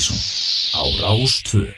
Mattísson á Rástvö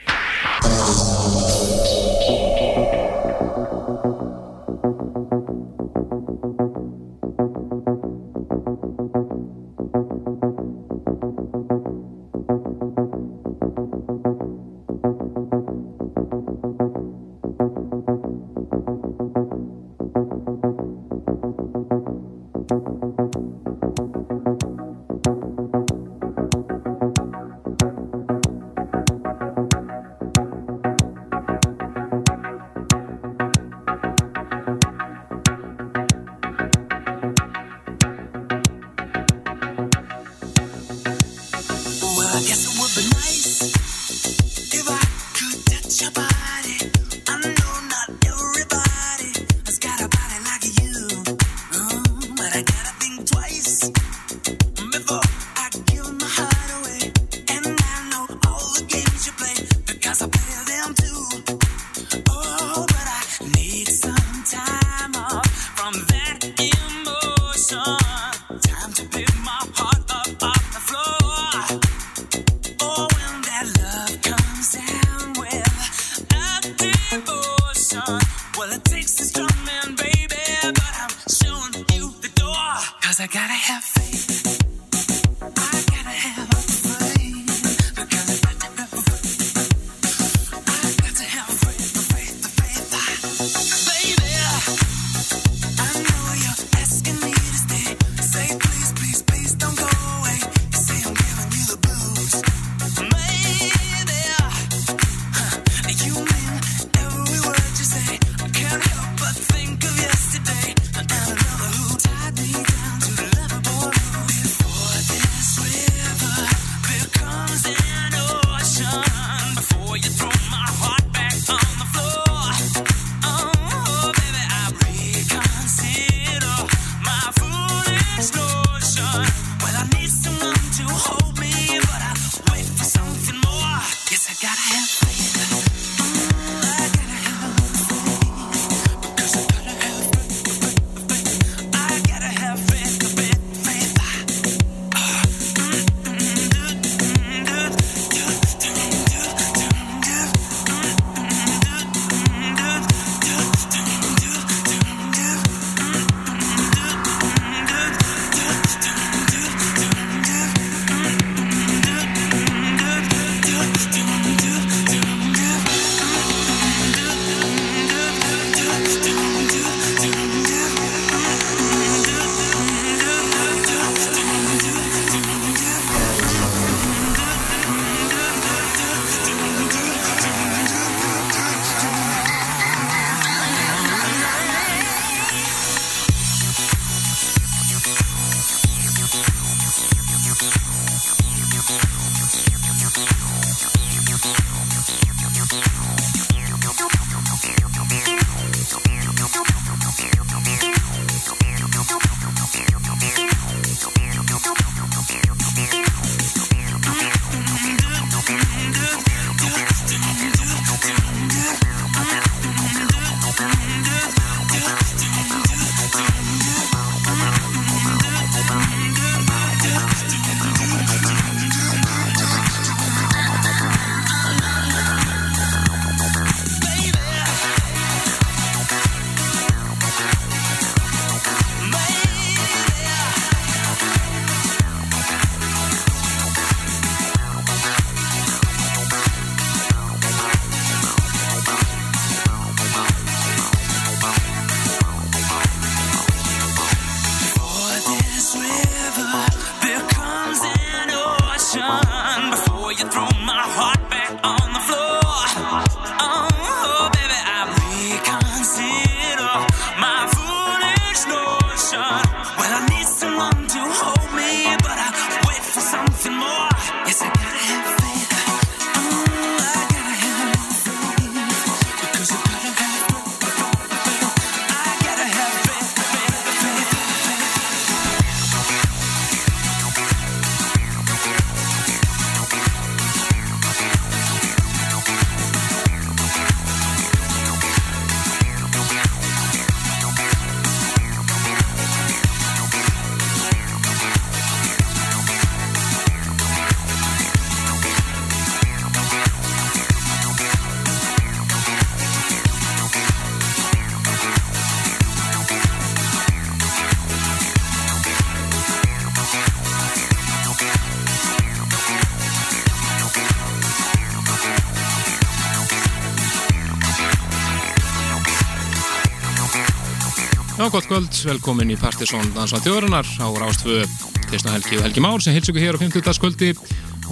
gott kvöld, velkomin í Partisón Dansa Þjóðarinnar á Rástfö Kristna Helgi og Helgi Már sem hilsu hér á 50. kvöldi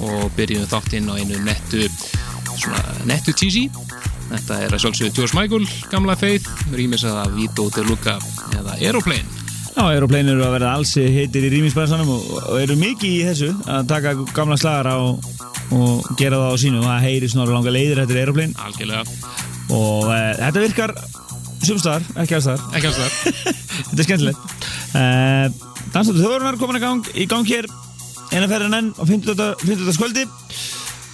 og byrjum þáttinn á einu nettu svona nettu cheesy. Þetta er að sjálfsögðu George Michael, gamla feið rýmis aða Vito de Luca eða Aeroplane. Já, Aeroplane eru að verða alls heitir í rýmisbæðarsanum og, og eru mikið í þessu að taka gamla slagara og, og gera það á sínu. Og það heyri svona langa leiðir þetta er Aeroplane. Algjörlega. Og e, þetta virkar Sumstaðar, ekki allstaðar Ekki allstaðar Þetta er skemmtilegt. Uh, Dansdóttur þjóðurinnar komin í gang, í gang hér eina ferðin enn á 50. 50. skvöldi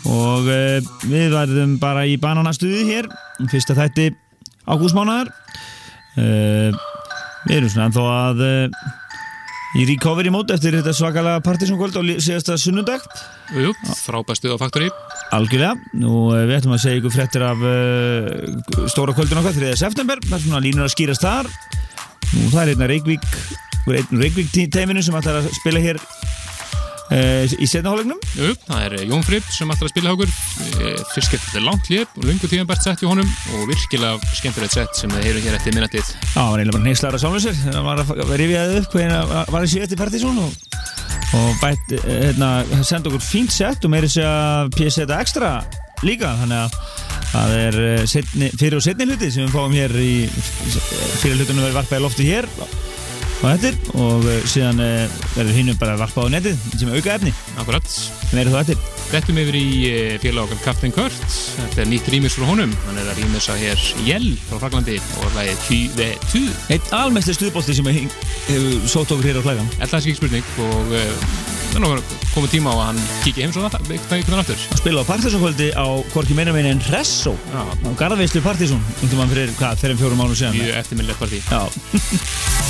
og uh, við verðum bara í bananastuði hér fyrsta þætti ágústmánaðar. Uh, Við erum svona ennþá að í recovery mót eftir þetta svakalega partysónkvöld á síðasta sunnundag Jú, frábæð stuð á Faktori Algjörlega, nú við ætlum að segja ykkur frettir af uh, stóra kvöldun okkar 3. september, það er svona línur að skýrast þar nú það er einna Reykjavík einn Reykjavík teiminu sem ætlar að spila hér í setnahólegnum Jú, það er Jón Fripp sem að spila okkur. Fyrst getur þetta langt lép og lungu tíðanbært sett í honum og virkilega skemmtilegt sett sem við heyrum hér eftir minnatið það var eiginlega bara neyslara sálusir það var að rifjaði upp hvernig var þessi eftir partysón og og bætt, hérna, senda okkur fínt sett og meiri segja PSZ Extra líka, þannig að það er setni, fyrir og setni hluti sem við fáum hér í fyrir hlutunum verður varpaði lofti hér á ettir og síðan verður hinnum bara varpað á netið sem er auka efni. Akkurat meiri þá ettir Rettum yfir í félag okkar Captain Kurt. Þetta er nýtt rýmis frá honum. Hann er að rýmisa hér Jell frá Fraglandi og hlæðið Q-V-2 Eitt almestri stuðbólti sem hefur sótt okkur hér á hlægan Það er ekki spurning og það er komið tíma á að hann kíkja heim svona það ykkur aftur? Að spila á partysónkvöldi á Korki meina meina en Resso. Á Garðveislu partysón undir mann fyrir, hvað,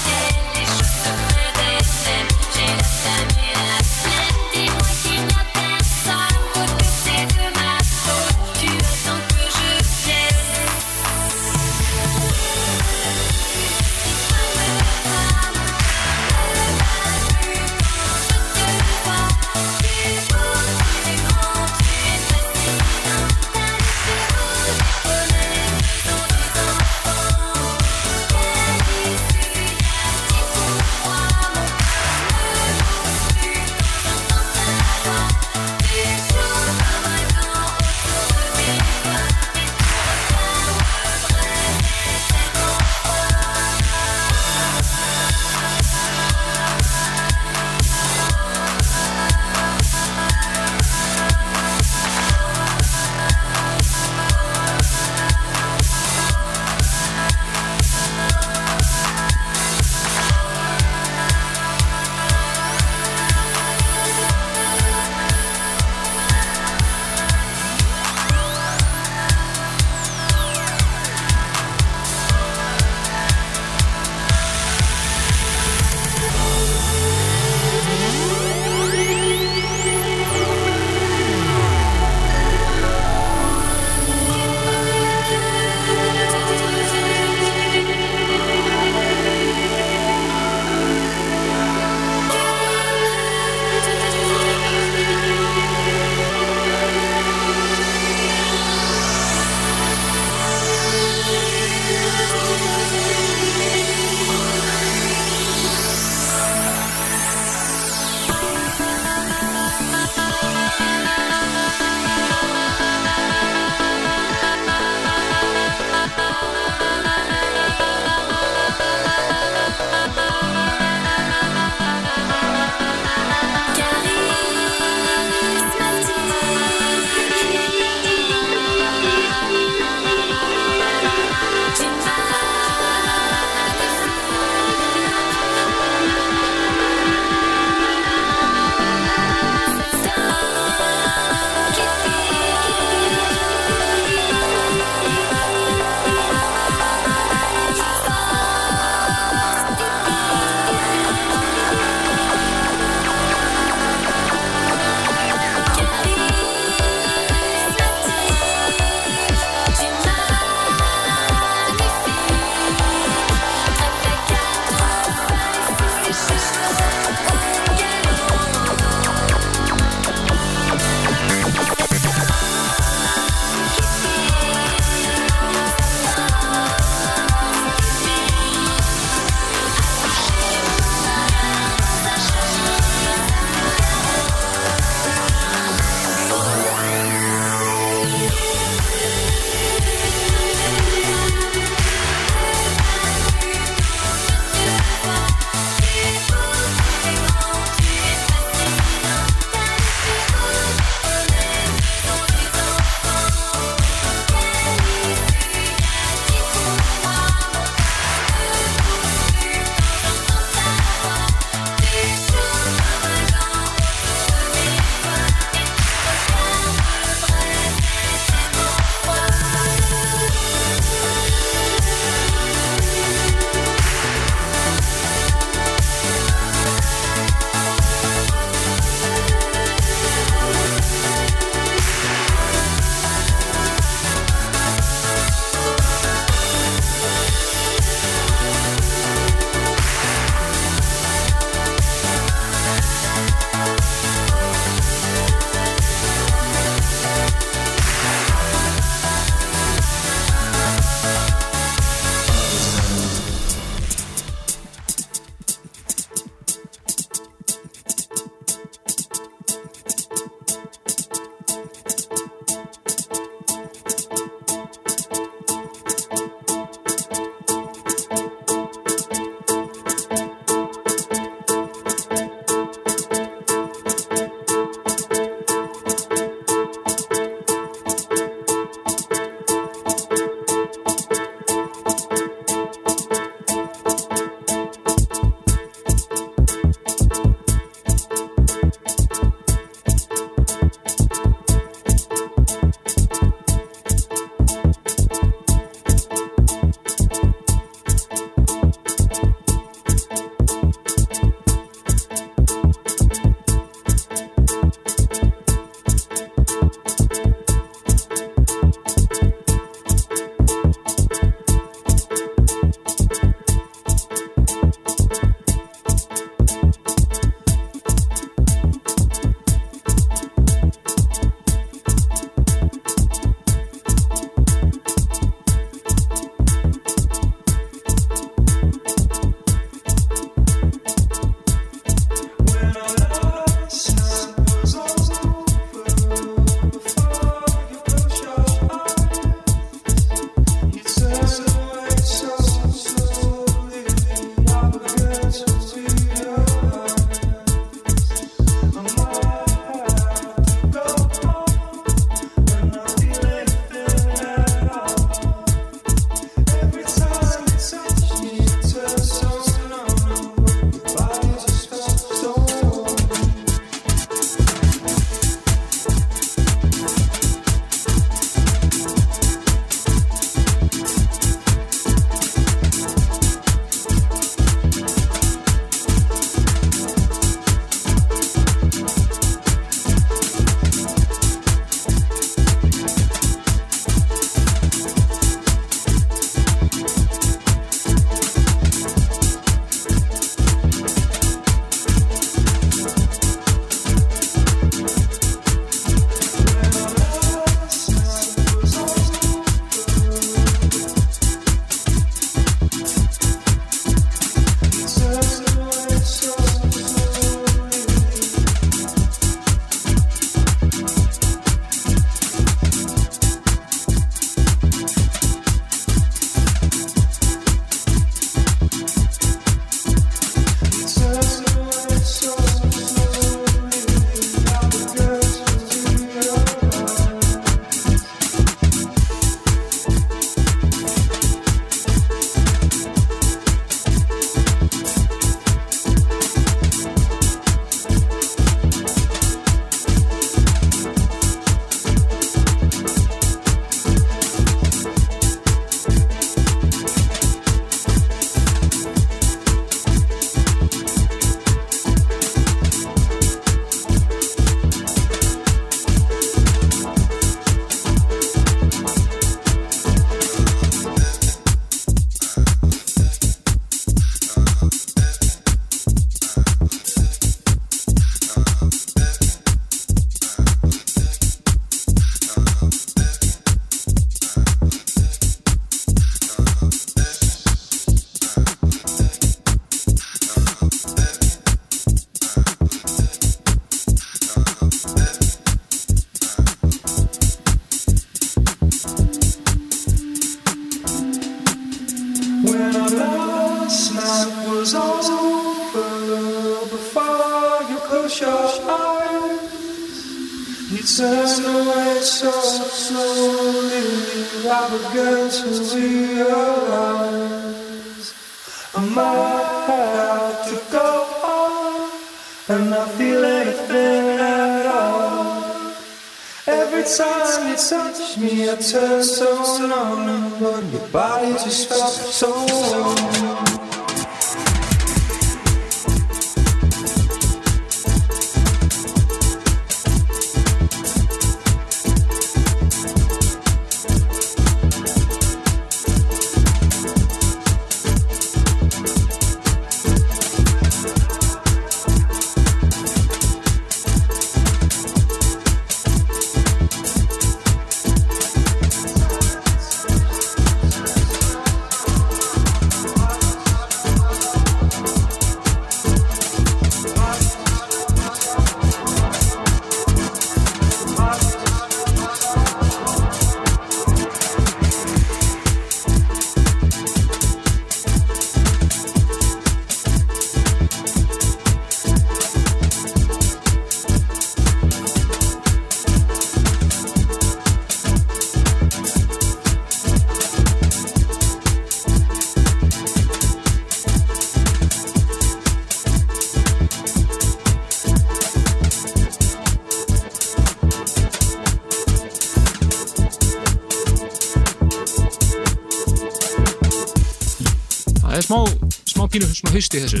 svona hausti í þessu.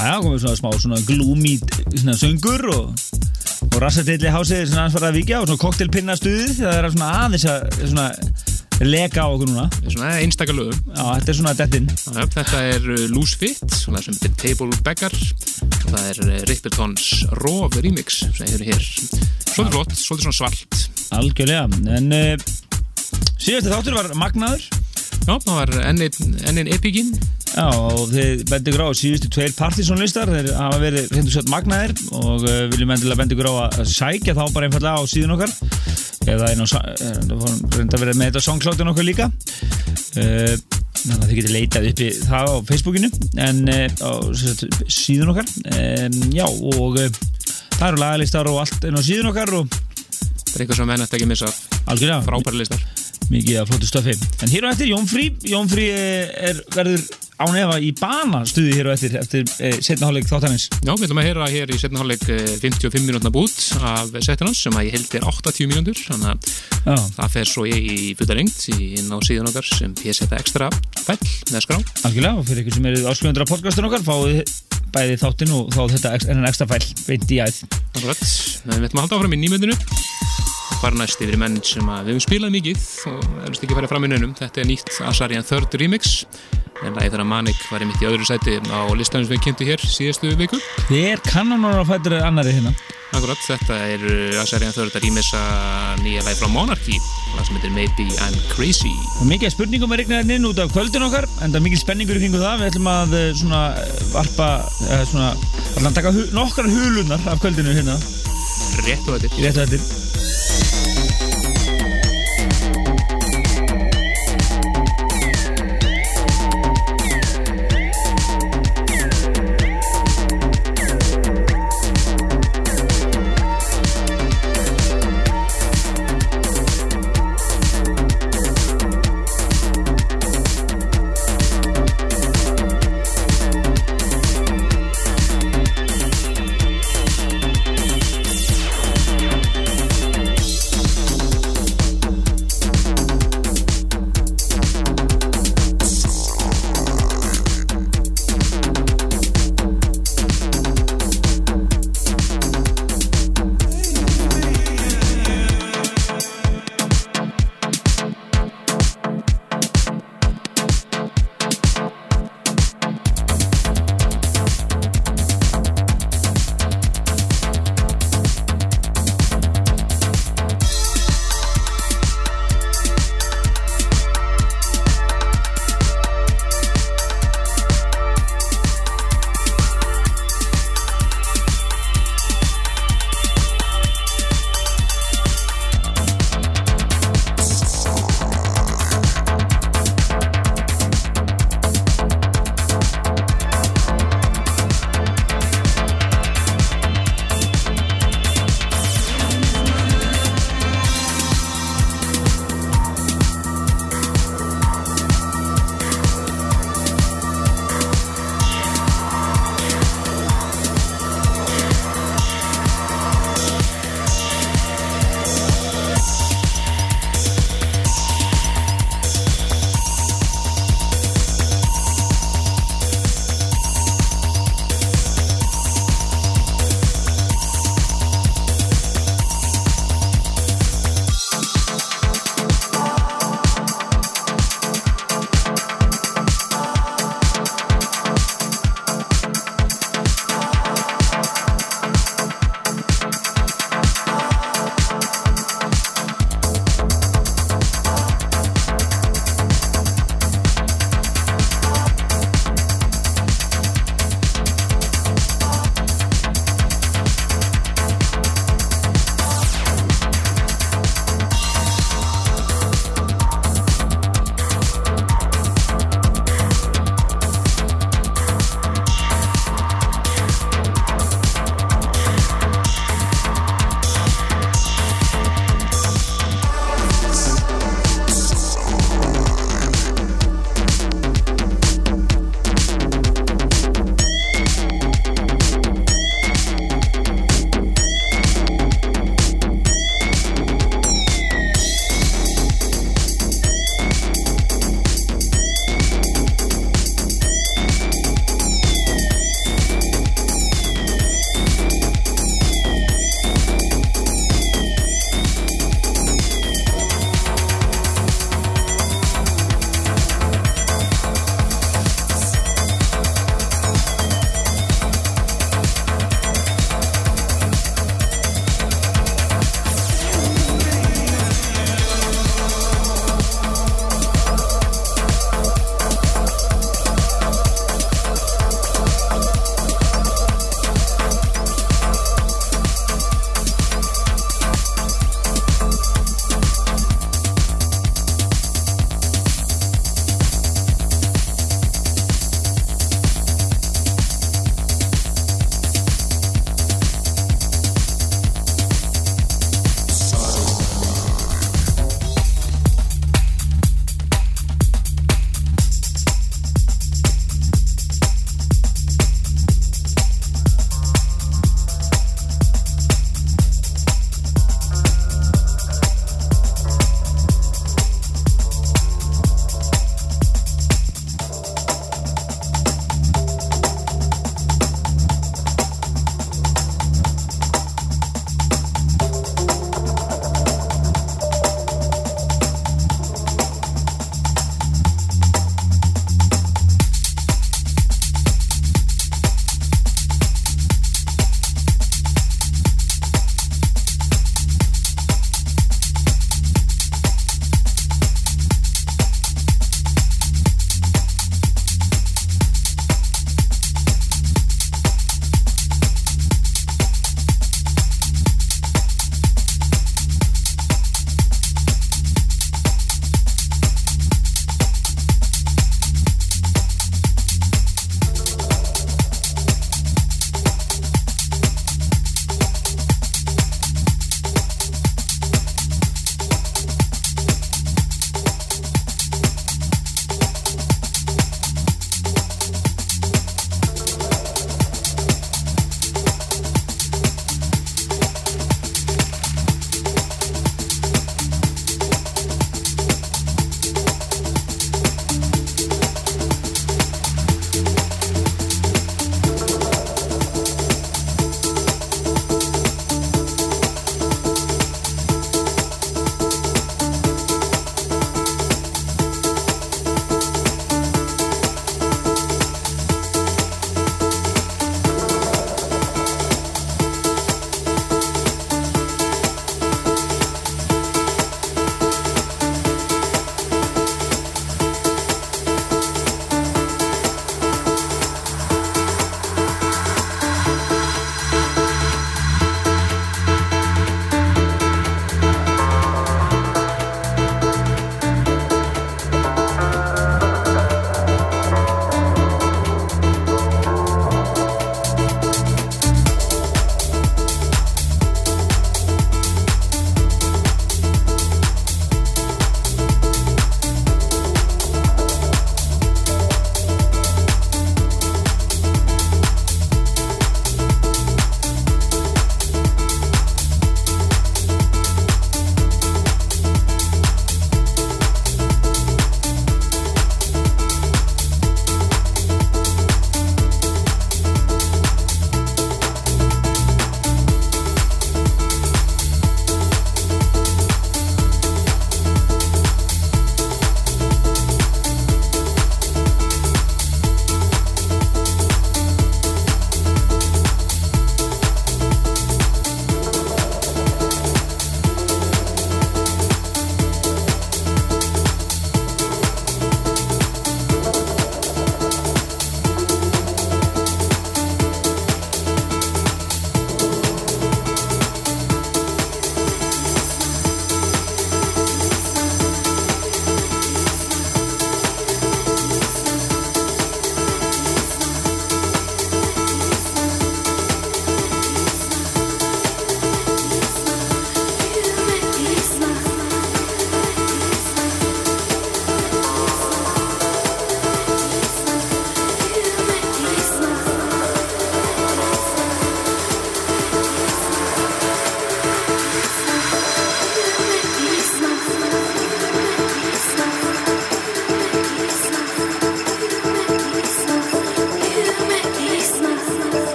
Já, komið svona smá svona gloomy svona söngur og, og rassatilli hásið svona aðeins fara að vikja og svona koktelpinna stuðið það er svona aðeins að svona leka á okkur núna. Það er svona einstakar lögum. Já, þetta er svona dettinn Já, Þetta er uh, Loose Fit, svona sem The Table Beggar það er uh, Rippletons Rov Remix sem hefur hér. Svolítið flott, svolítið svona svart Algjörlega, en uh, síðasti þáttur var Magnaður. Já, það var enn einn enn einn epíkin Já, og þið bendur ykkur á að síðustu tveir partysónlistar, þeir hafa verið reyndu sett magnaðir og uh, viljum endilega bendur ykkur á að sækja þá bara einfallega á síðun okkar. Eða einn á, reynda að vera með þetta songkláttin okkar líka. Uh, þannig að þið getur leitað uppi það á Facebookinu en uh, á sagt, síðun okkar. Um, já, og það eru lagalistar og allt inn á síðun okkar og Það er eitthvað sem menn eftir ekki missa. Frábæri listar. Mikið af flottu stöfi en hér á eftir Jónfrí. Jónfrí er, verður án efa í bana stuði hér á eftir eftir eh, setna hálfleik þáttanins Já, við ætlum að heyra hér í setna hálfleik eh, 55 minútna bút af setinans sem að ég held er 80 mínútur þannig að Já, það fer svo í, í fulla lengt inn á síðan okkar sem PSeta Extra fæll með skrá algjörlega og fyrir ykkur sem eru áskrifundur af podcastun okkar fáið bæði þáttin og þá þetta enn ekstra fæl beint í æð Akkurat, en við ætlum að halda áfram í nýmyndinu fara næst yfir menn sem að við höfum spilað mikið og erum ekki farið fram í nönum þetta er nýtt Asarian Third Remix. En lagi þegar Manik var einmitt í öðru sæti á listanum sem við kynntu hér síðastu viku. Hver kannonar á fættur annari hérna. Akkurat, þetta er uh, Asarian Third að rýmisa nýja lagi frá Monarchy. Það sem heitir Maybe I'm Crazy. Og mikið spurningum er regnað inn út af kvöldin okkar en það er mikið spenningur í kringu það. Við ætlum að eh, svona varpa svona allan taka nokkar hulunar af kvöldinu hérna. Rétt og þetta í réttu eftir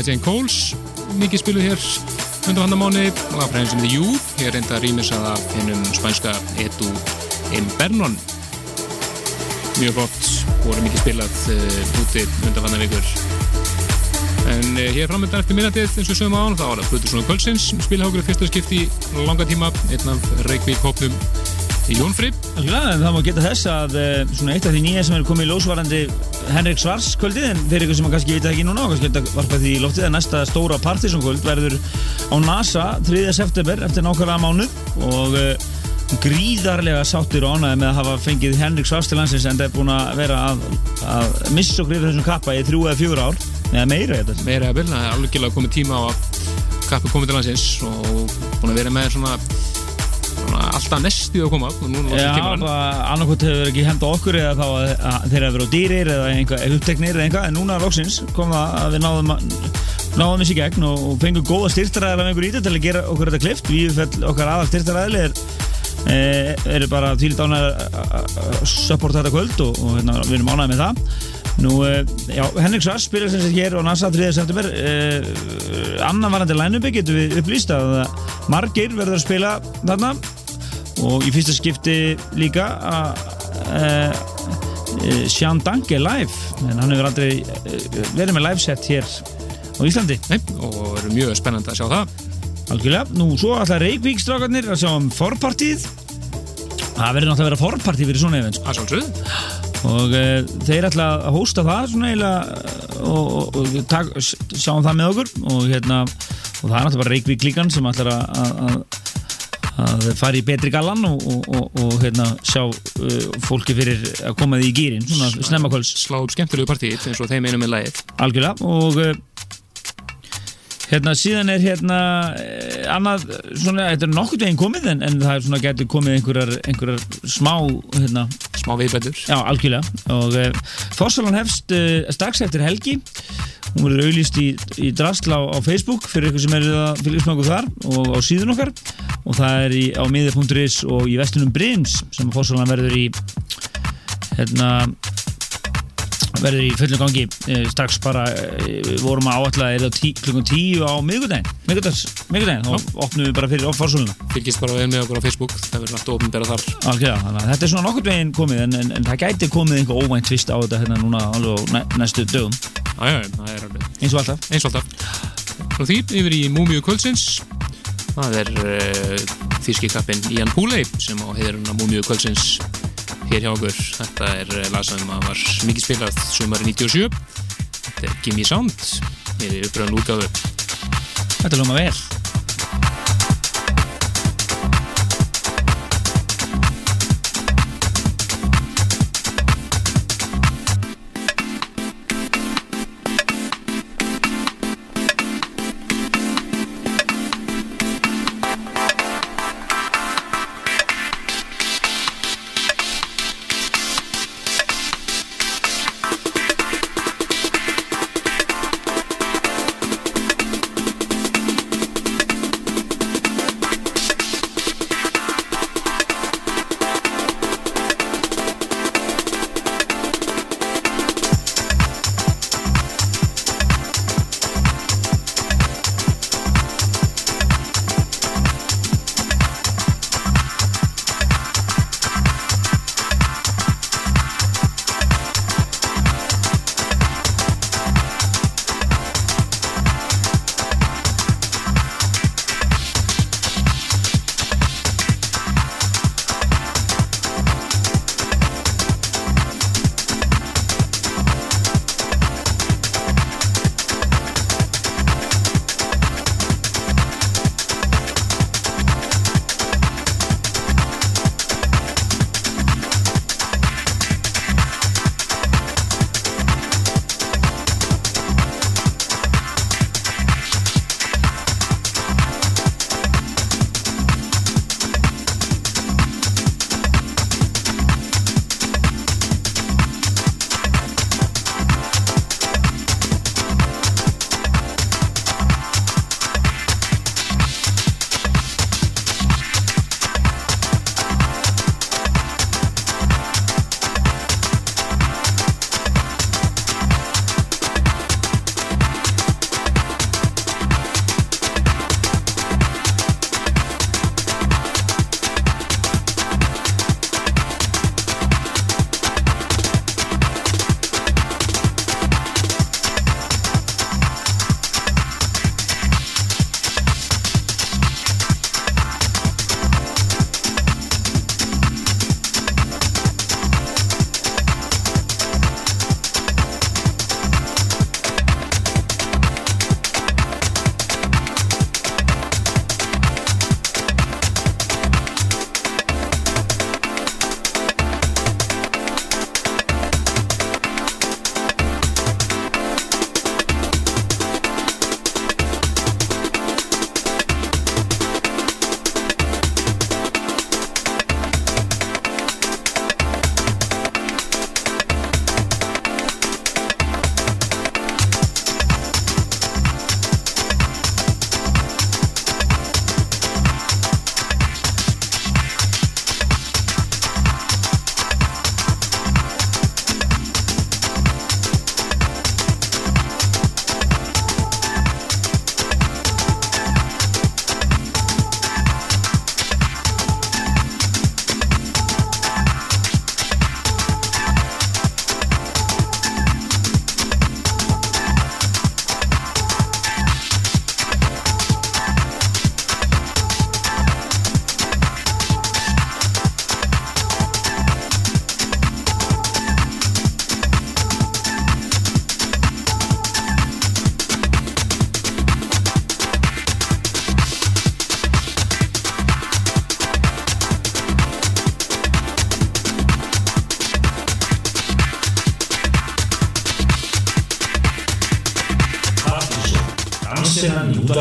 Maja Jane Coles mikið spiluð hér undan hann að mánu fremst sem The You ég reynda að rýmis að það hennum spænska Edu Imbernon. Mjög flott voru mikið spilað uh, úti undan hann að vikur. En uh, hér framöndan eftir minnatið eins og sögum á hann þá var það Plutusson og Kölsins spilhákur fyrsta skipti langa tíma einn af Reykjavík hópnum í Jónfri Algjörlega, en það má geta þess að eh, eitt af því nýja sem er komið í lósvarandi Henrik Svars kvöldið, en fyrir ykkur sem kannski vita ekki núna og kannski varpa því í loftið að næsta stóra Partisan kvöld verður á NASA 3. september eftir nákvæmlega mánuð og uh, gríðarlega sáttir og ánæði með að hafa fengið Henrik Svars til landsins en það er búin að vera að, að missa okkur yfir þessum kappa í þrjú eða fjóra ár eða meira þetta meira að byrna, það er alveg komið tíma á að kappi komið til landsins og búin að vera með svona alltaf nestið að koma Já, annarkot hefur ekki henda okkur eða þá að, að þeir hefur verið á dýrir eða einhver uppteknir eða einhvað en núna loksins kom það að við náðum að náðum þessi gegn og, og fengum góða styrtaræðilega með einhver í þetta til að gera okkur þetta klift við okkar aðal styrtaræðilega er e, eru bara tvílit ánæg að supporta þetta kvöld og, og hérna, við erum ánægð með það. Nú, e, já, Henrik Svass spilar sem sagt hér á NASA 3. september. E, annan varandi line-upi getur við upplýst að margir verður að spila þarna og í fyrsta skipti líka að uh, Sean Danke live en hann hefur aldrei uh, verið með live set hér á Íslandi. Nei, og er mjög spennandi að sjá það. Algjörlega, nú svo alltaf Reykjavík strákarnir að sjá um forpartíð það verður náttúrulega að vera forpartíð fyrir svona event sko. og uh, þeir ætla að hósta það svona eiginlega og, og, og tak, sjáum það með okkur. Og hérna og það er náttúrulega bara Reykjavík líkan sem ætlar að, að, fara í betri gallan og, og hérna sjá uh, fólki fyrir að koma því í gýrin svona snemmakvöls slá upp skemmtilegu partíð eins og þeim einum með lægið algjörlega og uh, hérna síðan er hérna eh, annað svona, þetta er nokkur veginn komið en, en það er svona getur komið einhverjar, einhverjar smá hérna. Smá viðbætur. Já, algjörlega. Og uh, Fossalan hefst uh, strax eftir helgi. Hún verður auðlýst í, í drastla á, á Facebook fyrir ykkur sem er að fylgjast með okkur þar og á síðun okkar. Og það er í, á miðið.is og í vestunum Brims sem Fossalan verður í hérna verður í fullum gangi. Uh, strax bara uh, vorum að áætla er það tí, klukkan tíu á miðgudags, miðgudaginn, þá opnum við bara fyrir Fossaluna fylgist bara vel með okkur á Facebook það verður alltaf ofnbæra þar. Að þetta er svona nokkur veginn komið en, en, en það gæti komið einhver óvænt tvist á þetta hérna núna alveg á næ, næstu dögum. Æja, það er alveg eins og alltaf. Eins og alltaf. Frá því yfir í Múmiu Kvöldsins. Það er uh, þýski kappin Ian Pooley sem á heiðurinn á Múmiu Kvöldsins hér hjá okkur. Þetta er uh, lag sem að var mikið spilað sumari 97 þetta er Gimme Sound. Hér er uppröðan útgáfu. Þetta lóma vel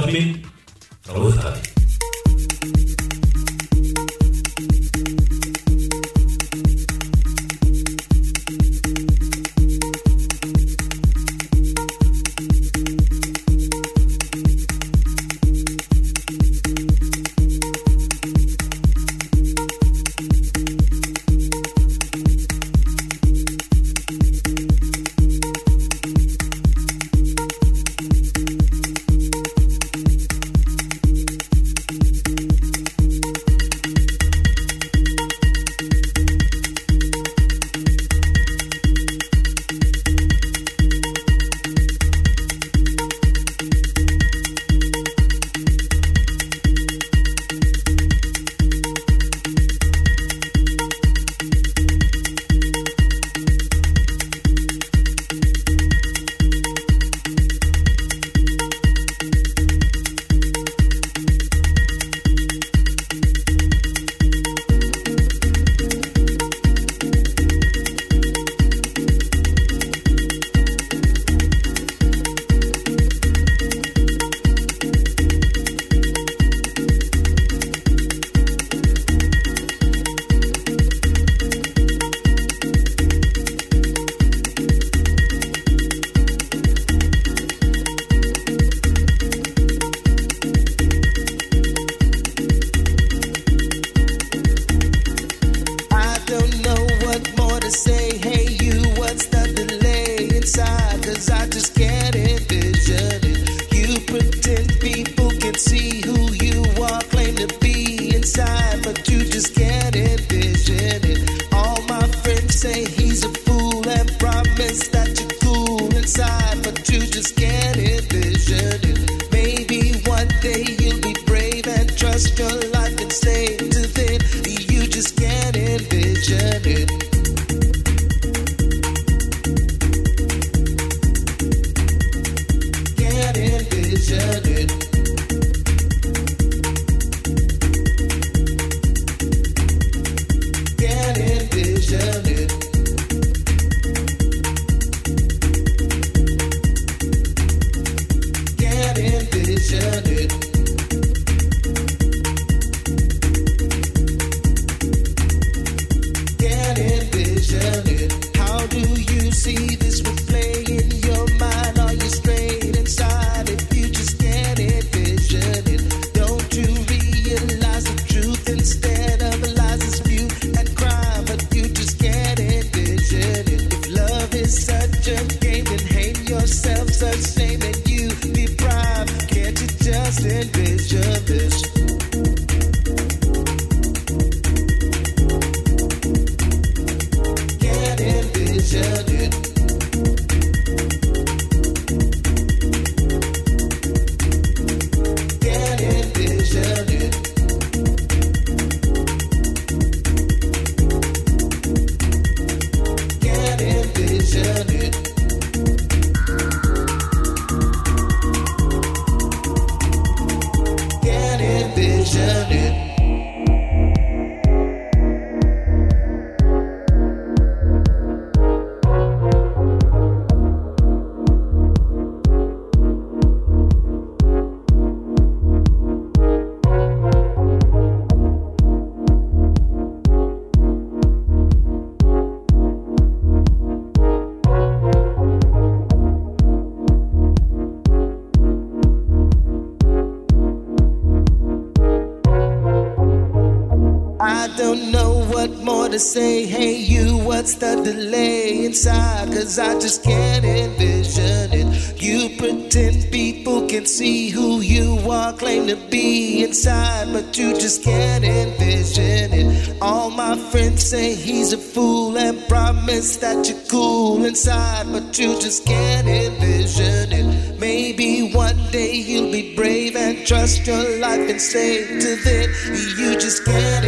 Amin. say, hey, you, what's the delay inside? Cause I just can't envision it. You pretend people can see who you are, claim to be inside, but you just can't envision it. All my friends say he's a fool and promise that you're cool inside, but you just can't envision it. Maybe one day you'll be brave and trust your life and say to them, You just can't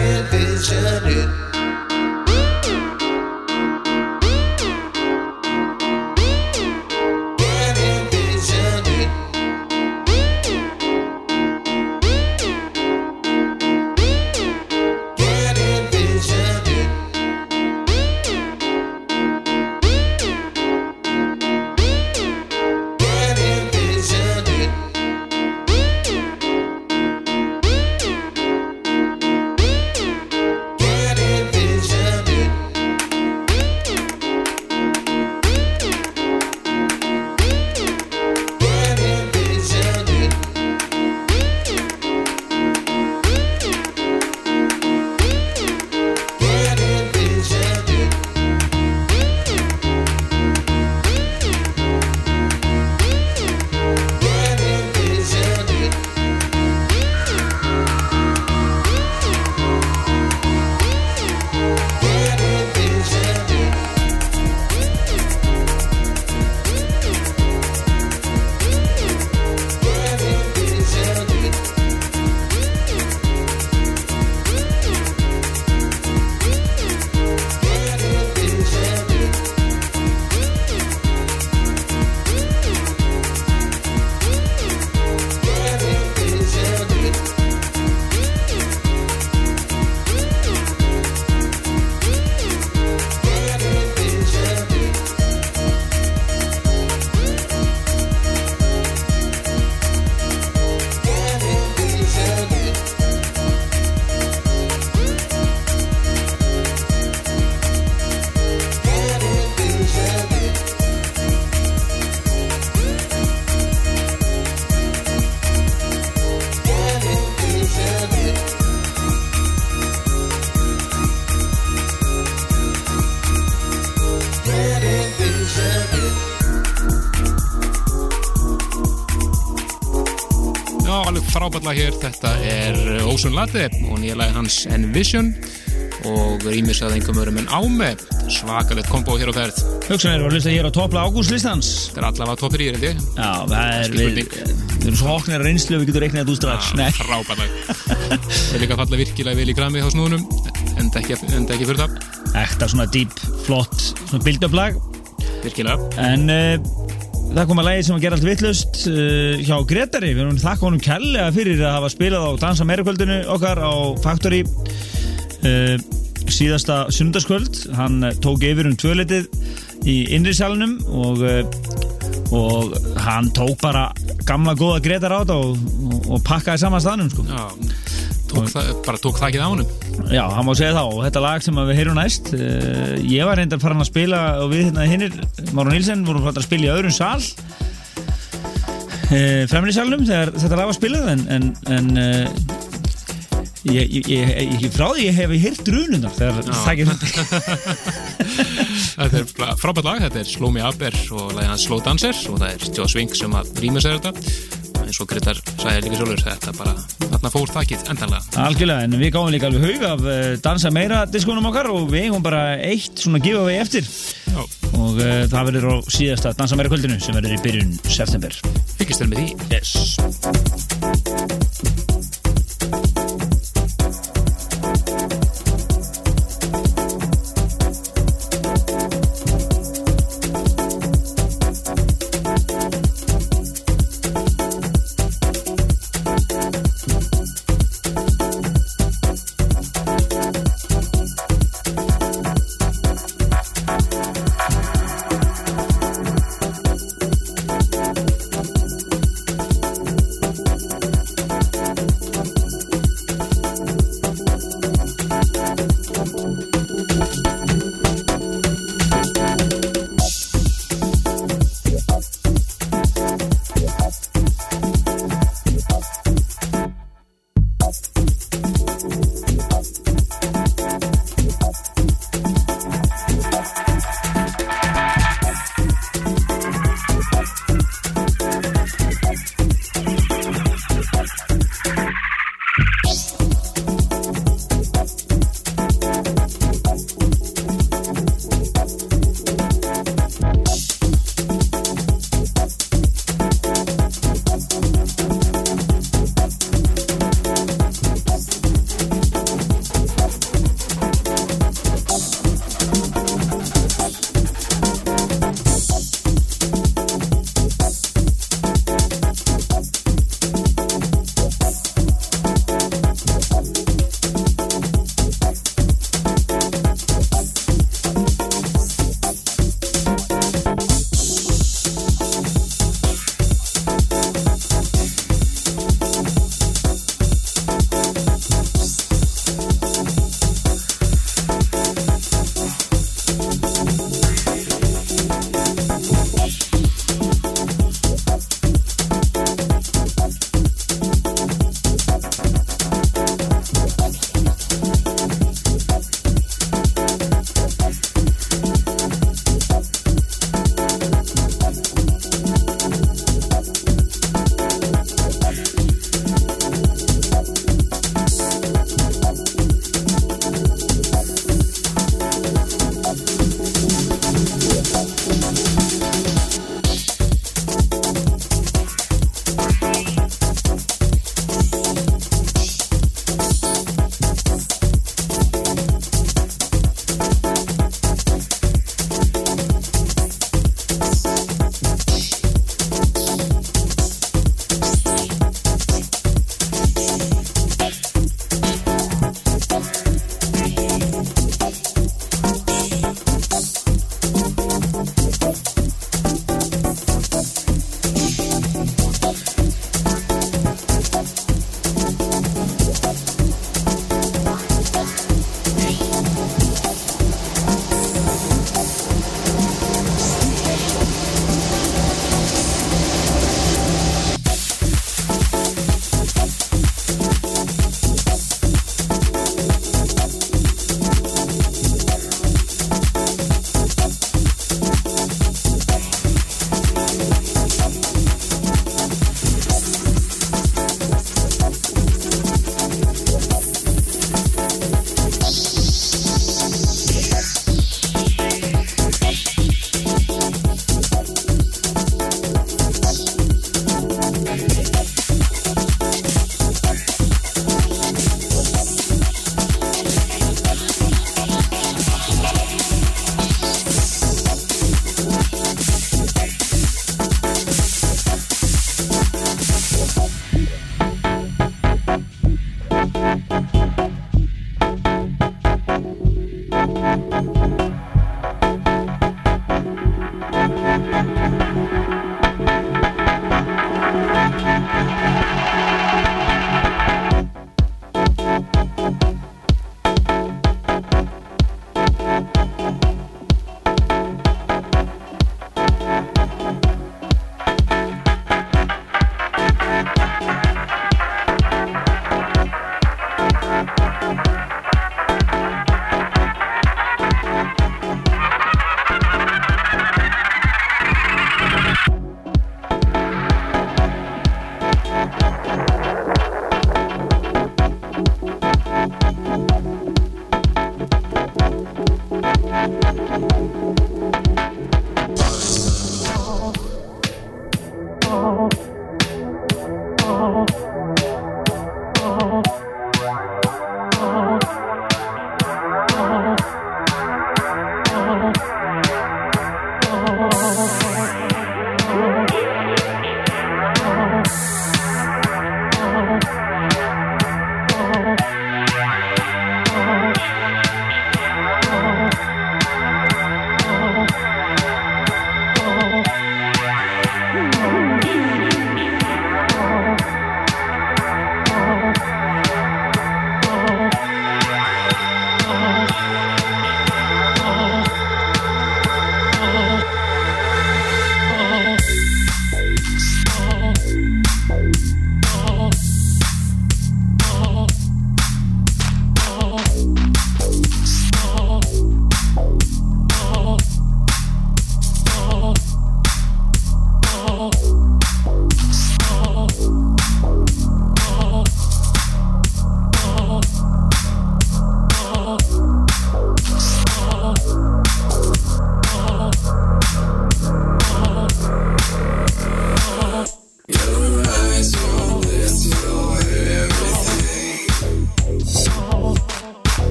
frábætla hér, þetta er Ósun Latte og nýja lagi hans Envision. Og rýmis að einhverjum örum en áme. Svakalegt kombo hér á ferð. Hugsan er að hlusta hér á toppla ágústlistans? Þetta er allavega toppir í ég. Já, það er við, við erum svo hoknir að reynslu við getum reiknað þetta úr strax. Frábært lag. Það er líka að falla virkilega vel í grami á snúðunum enda ekki, enda ekki fyrir það ekta svona deep, flott svona build-up-lag virkilega. En uh, það kom að lagi sem að gera allt vittlust uh, hjá Gretari. Við erum þakka honum kærlega fyrir að hafa spilað á Dansa meirikvöldinu okkar á Factory uh, síðasta sunnudagskvöld. Hann uh, tók yfir um tvöleitið í innri salunum og, og hann tók bara gamla góða Gretar á þetta og, og, og pakkaði saman staðnum sko. Já, tók það, bara tók þakkið á honum? Já, hann má segja það og þetta lag sem við heyrum næst uh, ég var reyndar farin að spila og við hérna hinnir, Máru Nílsen vorum farin að spila í öðrum sal uh, fremri salnum þegar þetta lag var spilað en, en, en uh, ég, ég, ég, ég, frá því ég hef heyrt drununar þegar það ekki Þetta er frábært lag, þetta er Slow Me Up og hans Slow Dancer og það er Joe Swing sem að rýma sér þetta eins og Gretar sagði líka sjálfur þetta bara, þarna fór þakkið endanlega. Algjörlega, en við gáum líka alveg haug af uh, dansa meira diskonum okkar og við eigum bara eitt svona giveaway eftir. Já, og uh, það verður á síðasta dansa meira kvöldinu sem verður í byrjun september. Fylgist þér með því. Yes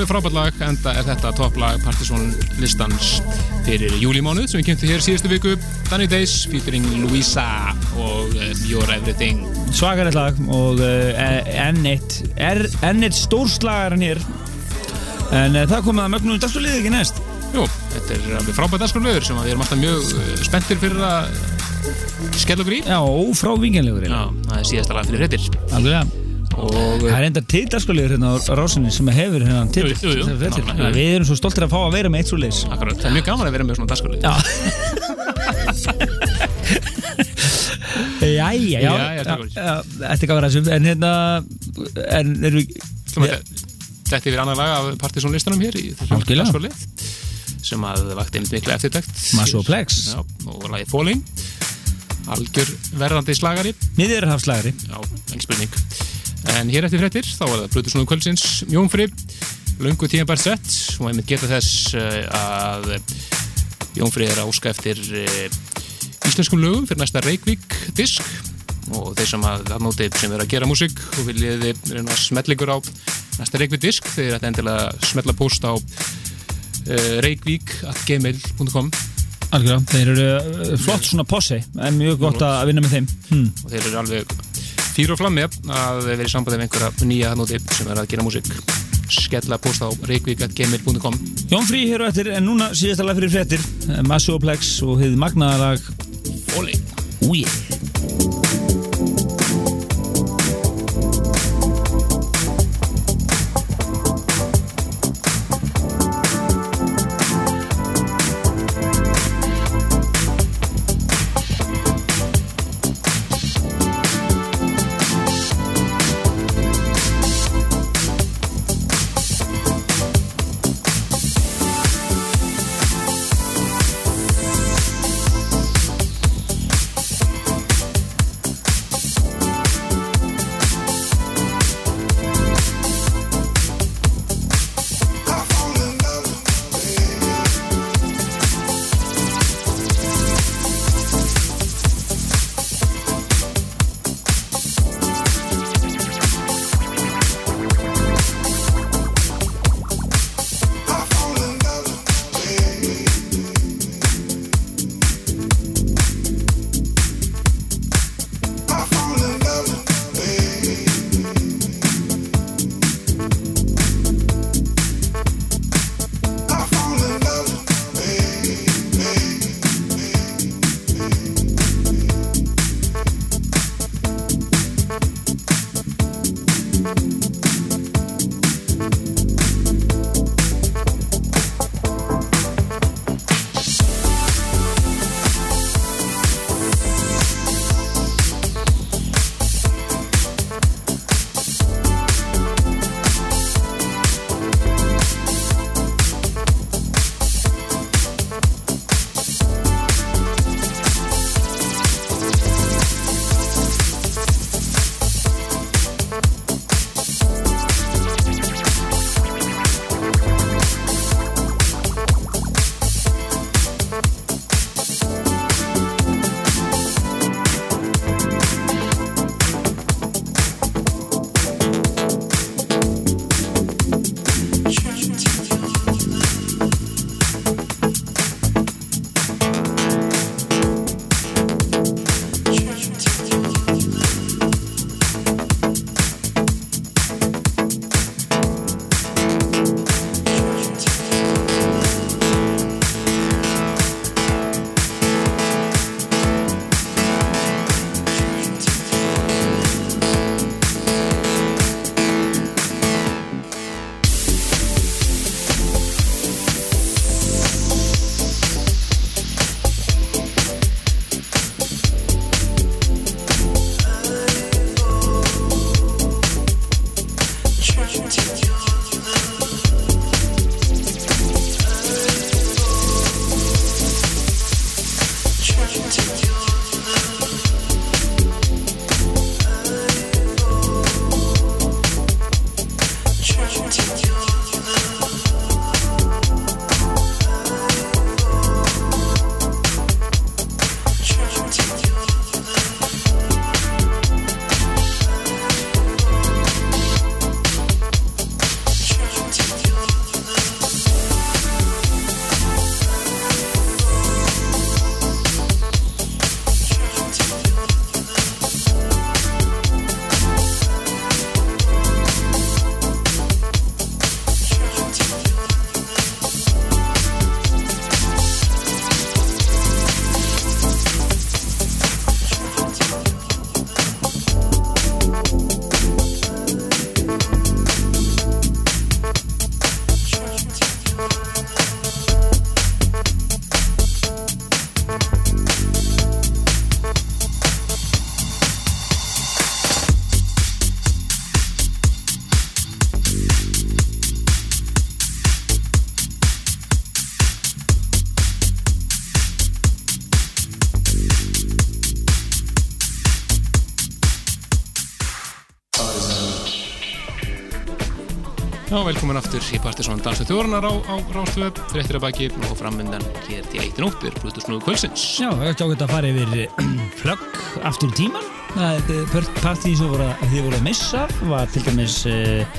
alveg frábært lag, enda er þetta topplag Partisan listans fyrir júlímánuð sem við kynntum hér síðustu viku. Danny Days featuring Louisa og uh, Your Everything. Svakarið lag og uh, enn eitt er enn eitt stórslagar hann hér. En uh, það komið að mögnum dagsfólið ekki næst. Jú, þetta er alveg frábært dagskraflöður sem við erum alltaf mjög spenntir fyrir að skella okkur í. Já, ófrávinganlegur Já, það er síðasta lag fyrir hrettir Alveg og Það er enda til dagsfólið hérna á rásinni sem hefur hérna til. Við erum svo stoltir að fá að vera með eitt svo leis Akkurat, það er mjög gaman að vera með svona Já. Jæja, já, Þetta er gaman að þessum En hérna, en erum við Þetta er annar lag af Partisan listanum hér í þessum Algjörlega. dagskraflið sem að vakti einmitt mikla eftirtækt Masso Plex. Já, og lagið Falling. Algjör verðandi slagari. Miðurhafslagari Já, engin spurning En hér eftir fréttir, þá er það Brutusnúðu kvöldsins. Jónfri, löngu tíðanbært sett og einmitt geta þess eh, að Jónfri er að óska eftir eh, íslenskum lögum fyrir næsta Reykjavík disk og þeir sem að það móti sem er að gera músík og viljið reyna ykkur á næsta Reykjavík disk þeir ætti endilega smetla post á reykjavík.gmail.com Algjörða, þeir eru flott svona possi en mjög gott að vinna með þeim. Hm. og þeir eru alveg fyrir og flammi að vera í sambandi með einhverja nýja nóti sem er að gera músík. Skella post á reykjavík.gmail.com Jón Frí hér og eftir en núna síðasta lag fyrir fréttir. Massoplex og hefði magnaðalag Falling Úi velkomin aftur í Partiðsson Dansa þjóranar á, á Rástvöð, fréttir að baki og framöndan hér til eittin óttir, Plutusnúðu kvölsins. Já, er ekki ágætt að fara yfir flögg aftur í tíman. Partíð sem voru að, þið voru að missa var til dæmis uh,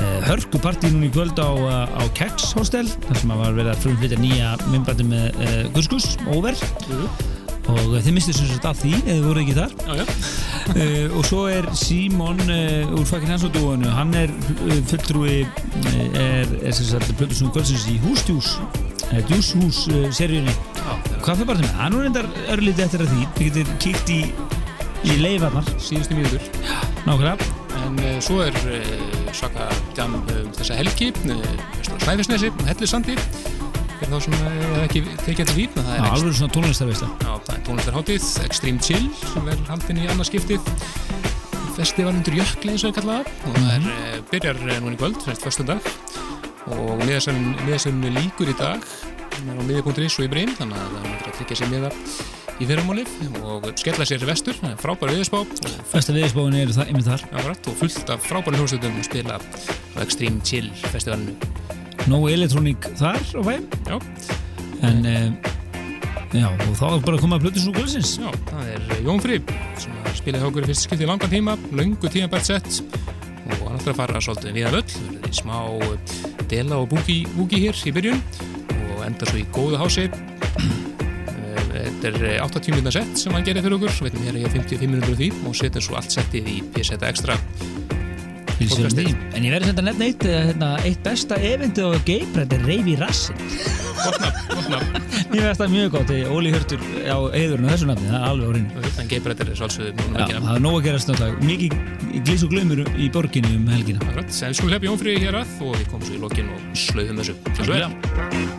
uh, hörku partíð núna í kvöld á, uh, á Keks Hostel, þar sem að var verið að frumflytja nýja myndbandi með uh, Guskus, Over. Og þið mistið sem sagt af því, eða voru ekki þar. Uh, og svo er Símon uh, úr Fakkin Hans og Dúanu hann er uh, fulltrúi uh, er, er sem sagt Plötusnúðu Kvöldsins í Hústjús uh, Djúshús uh, seríunni. Með? hann er reyndar örlítið eftir að því. Þið getur kíkt í, í leifarnar. Síðustu nákvæmlega. En uh, svo er uh, svaka djam um þessa helgi, Snæfisnesi, Hellisandi, fyrir þá sem hefur ekki tekið þetta líf, það er alveg svona tónlistarveisla. Er tónlistarháttið, Extreme Chill sem er haldin í annarskiptið festival undir jökli eins og það. Kallaða og það er, uh, byrjar núna í kvöld fyrst fyrstu dag og miðasönnu líkur í dag. Á miði.is og í breym þannig að það er að tryggja sér miða í fyrramálið og skella sér vestur. Það frábæra viðspá og, festa viðspáin er það, einmitt þar. Árætt, og fullt af frábæra hljómsveitum að spila á Extreme Chill festivalinu. Nógu elektrónik þar á bæm Já, en uh, já, og þá er bara að koma að Plötusnúðu Kvöldsins. Já, það er Jón Frib sem að spilaði hjá okkur í fyrst skipti í langan tíma, löngu tímabært sett og hann ætlar að fara svolítið við að völl, verður í smá eh, dela og búki, hér í byrjun og enda svo í góðu hási. Eh, Þetta er eh, 80 minna sett sem hann gerir fyrir okkur, veitum hér að ég 55 minútur því og setur svo allt settið í PSETA Extra en ég verði þetta nefn eitt eh, hérna, eitt besta eventið á Geiprætt er Reyfi Rassin Mér veist það mjög gott, eh, Óli Hjörtur á eðurinn þessu nafni, það er alveg á reynu. Þannig geiprættir er svolsögðu núna Já, ekki það er nóg að gerast náttúrulega. Mikið glís og glöymur í borginni um helgina. En við hlepja Jón Frib hér að og við komum svo í lokin og slöðum þessu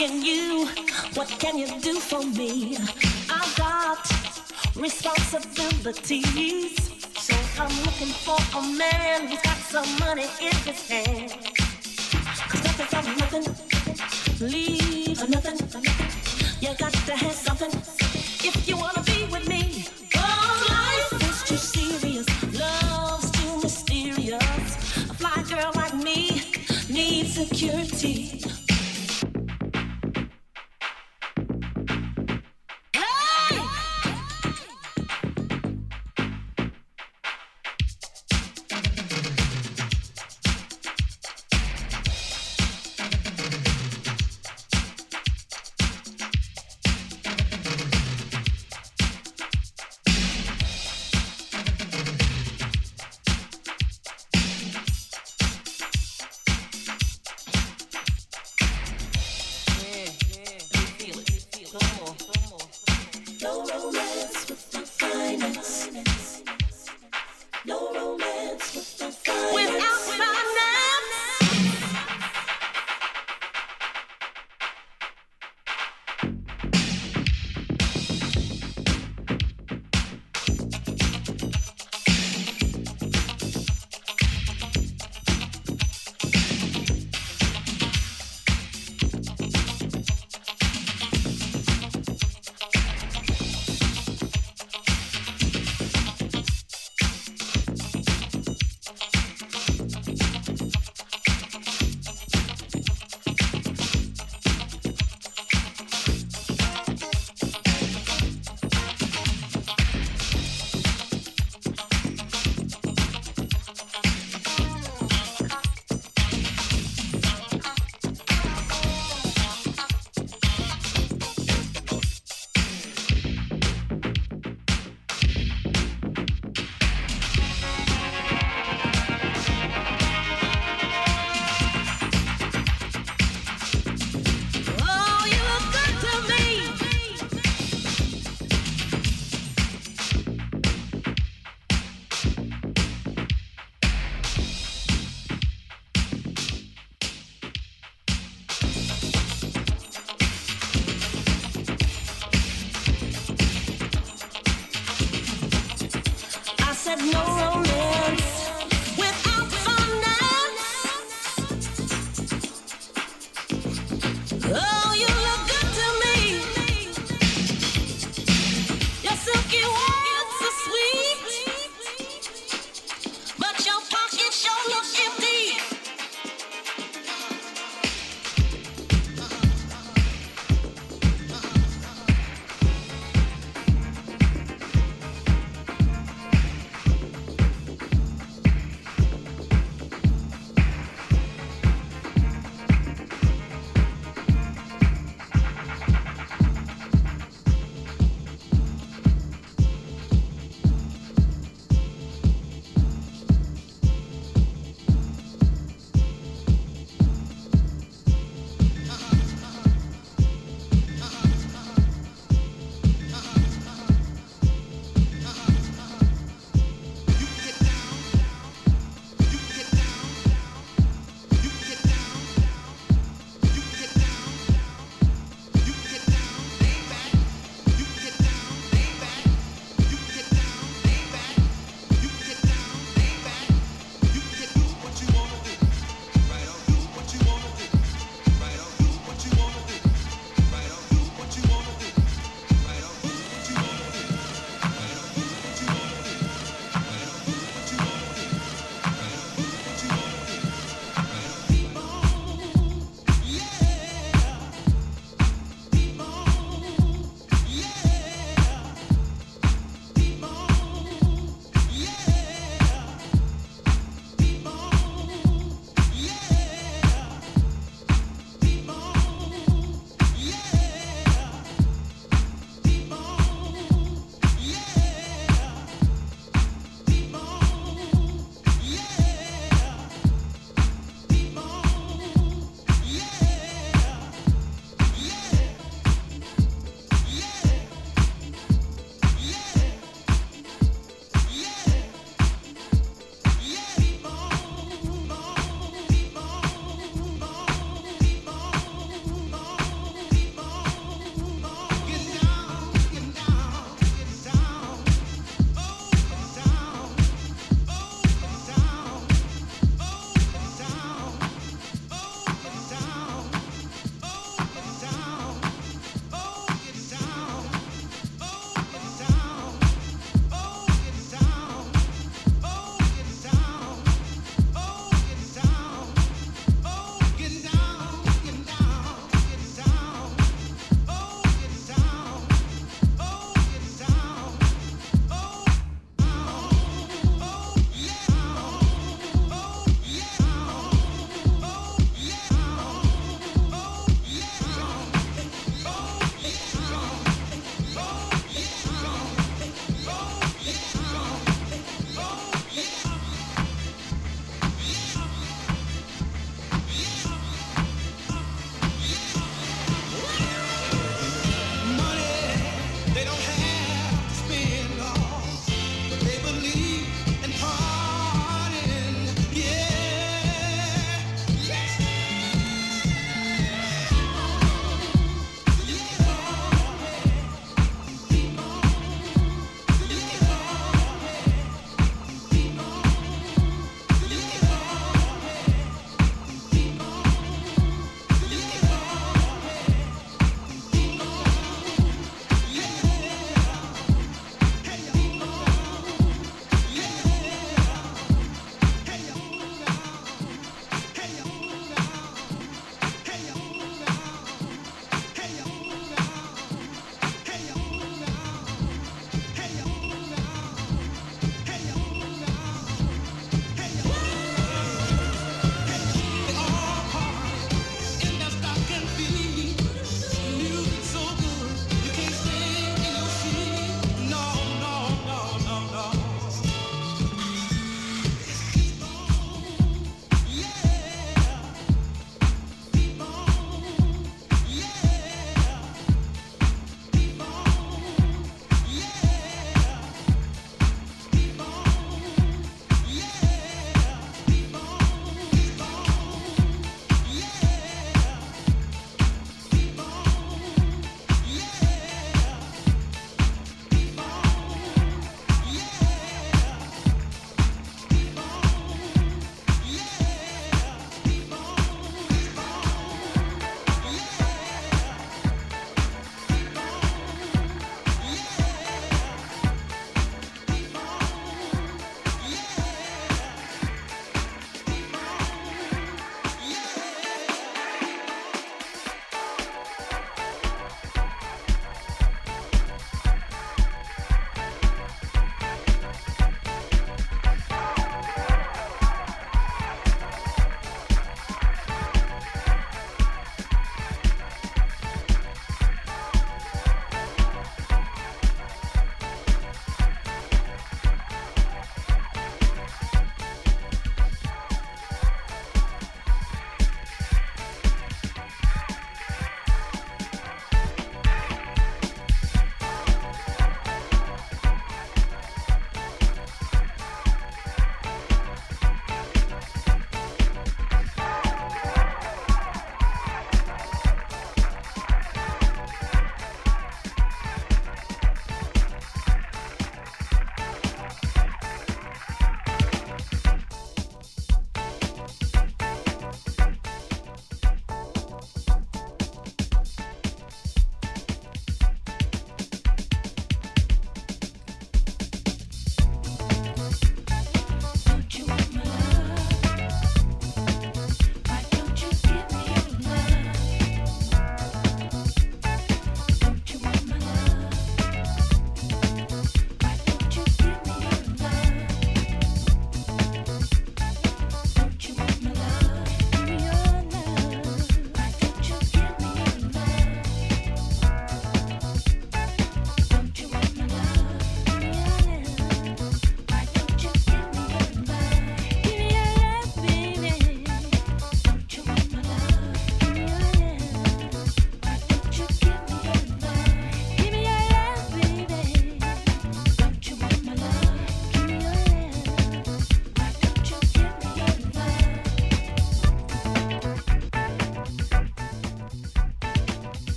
asking you, what can you do for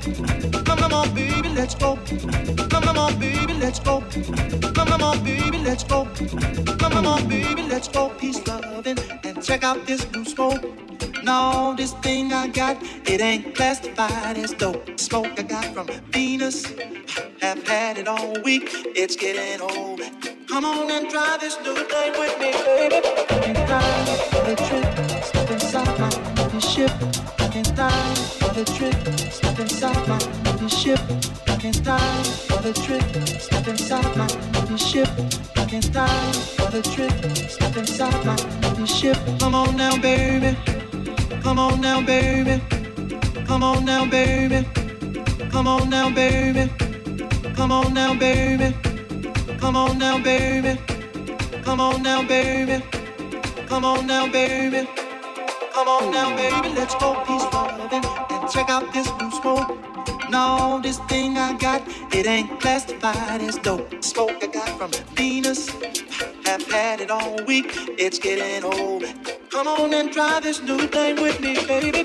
Come, on, baby, let's go. Come, on, baby, let's go. Come, on, baby, let's go. Come, on, baby, let's go. Peace, loving, and check out this new smoke. No, this thing I got, it ain't classified as dope. Smoke I got from Venus, have had it all week. It's getting old. Come on and try this new thing with me, baby. Can fly the trip, step inside my ship. I can fly for the trip, step inside my new ship. I can fly for the trip, step inside my new ship. I can fly for the trip, step inside my new ship. Come on now, baby. Come on now, baby. Come on now, baby. Come on now, baby. Come on now, baby. Come on now, baby. Come on now, baby. Come on now, baby. Come on now, baby. Let's go peace and check out this new smoke. No, this thing I got, it ain't classified as dope. Smoke I got from Venus, have had it all week. It's getting old. Come on and try this new thing with me, baby.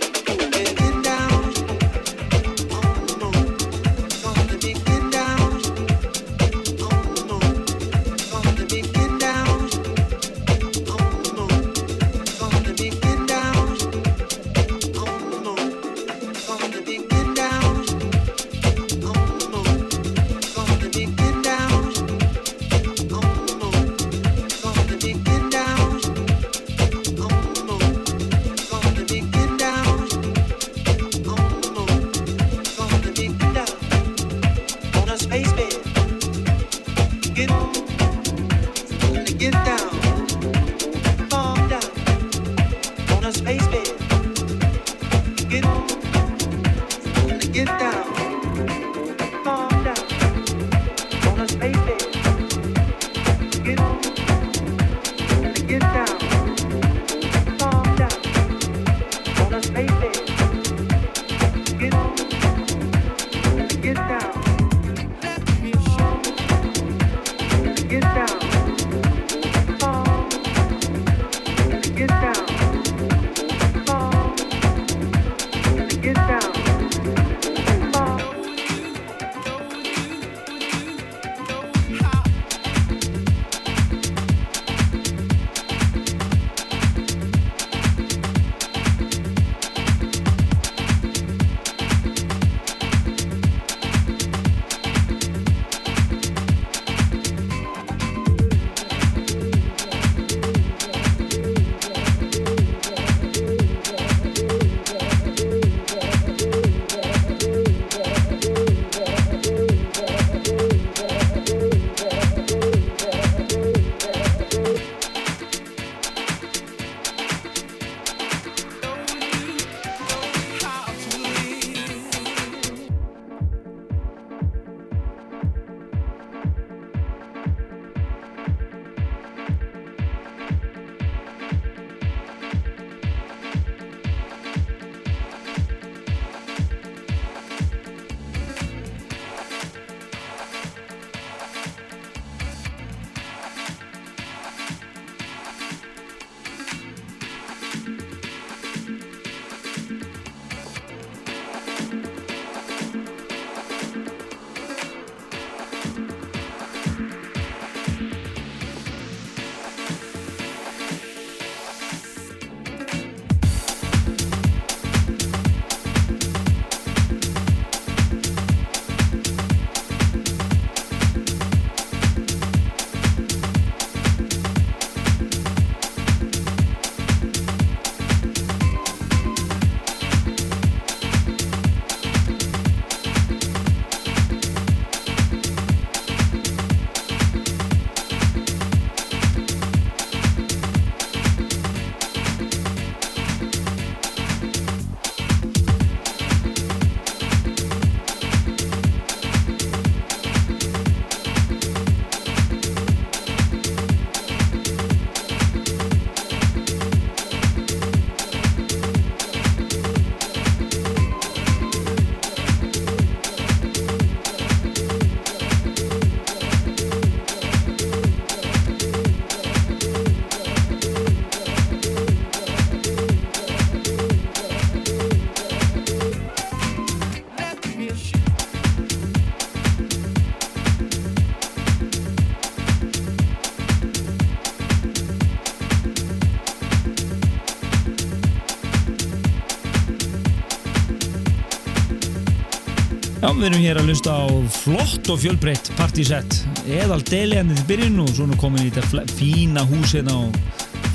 Við erum hér að lusta á flott og fjölbreytt partysett eðal deliðandi til byrjun og svona komin í þetta fína hús hérna og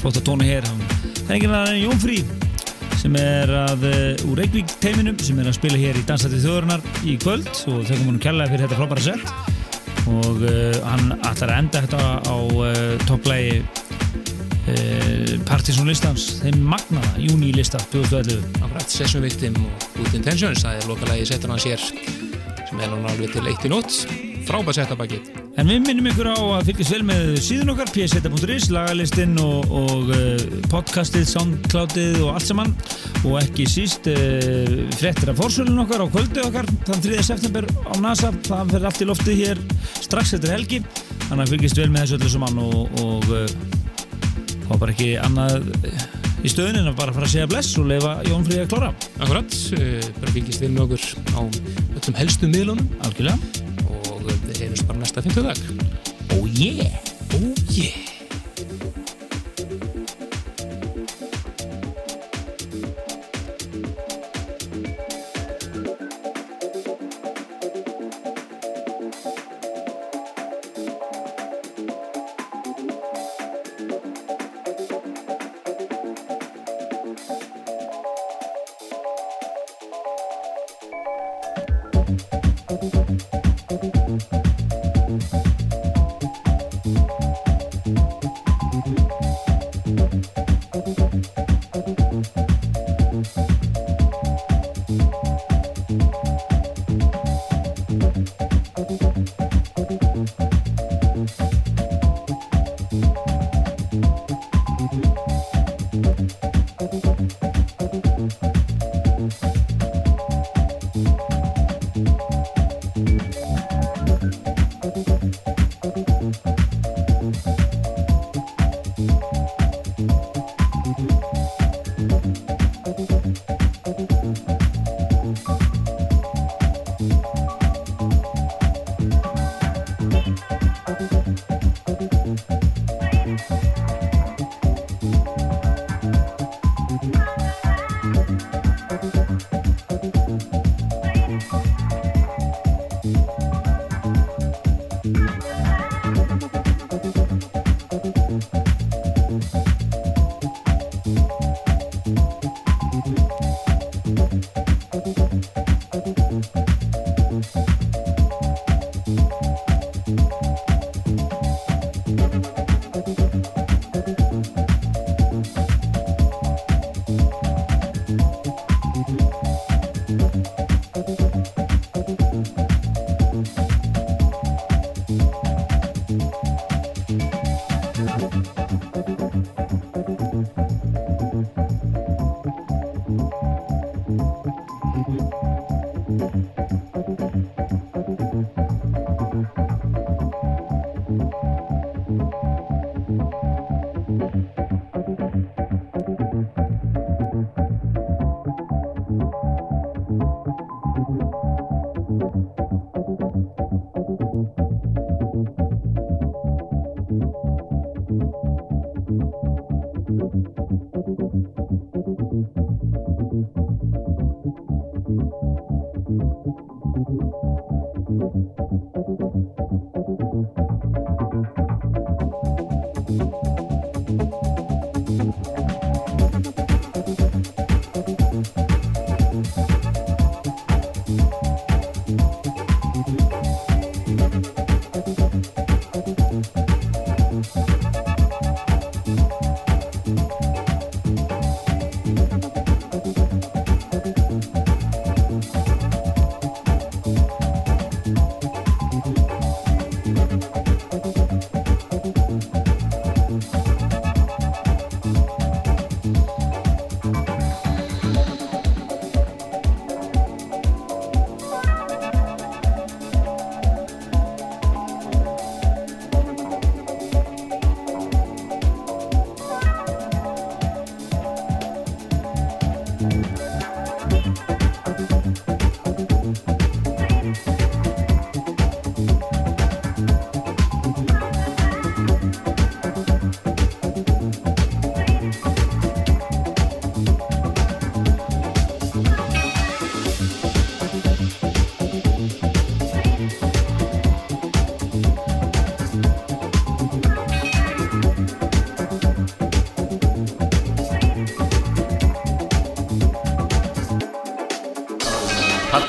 flotta tónu hér. Það er enginn að Jón Frí sem er að uh, úr Reykjavík teiminum sem er að spila hér í Danslæti þjóðurnar í kvöld og þekkum hann kærlega fyrir þetta frábæra sett og uh, hann ætlar að enda þetta á uh, topplægi uh, Partizón listans þeim magnaða júni lista 2011 Akkurat, Session Victim og Good Intentions það er sér sem er núna alveg til eitt í nótt. Frábæð setta baki En við minnum ykkur á að fylgjast vel með síðan okkar pseta.is, lagalistinn og, og uh, podcastið, soundcloudið og allt saman. Og ekki síst uh, frettir af fórsölun okkar á kvöldu okkar þann 3. september á NASA. Það fer allt í loftið hér strax eftir helgi. Þannig að fylgjast vel með þessu öllu saman og, og uh, þá bara ekki annað uh, í stöðun en að bara fara að segja bless og leifa Jón Fríði að klára. Akkurat, uh, bara fylgist við með okkur á öllum helstu miðlunum algjörlega og við heyrjumst bara næsta 50 dag Oh yeah!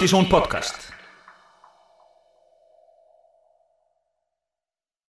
Partizón podcast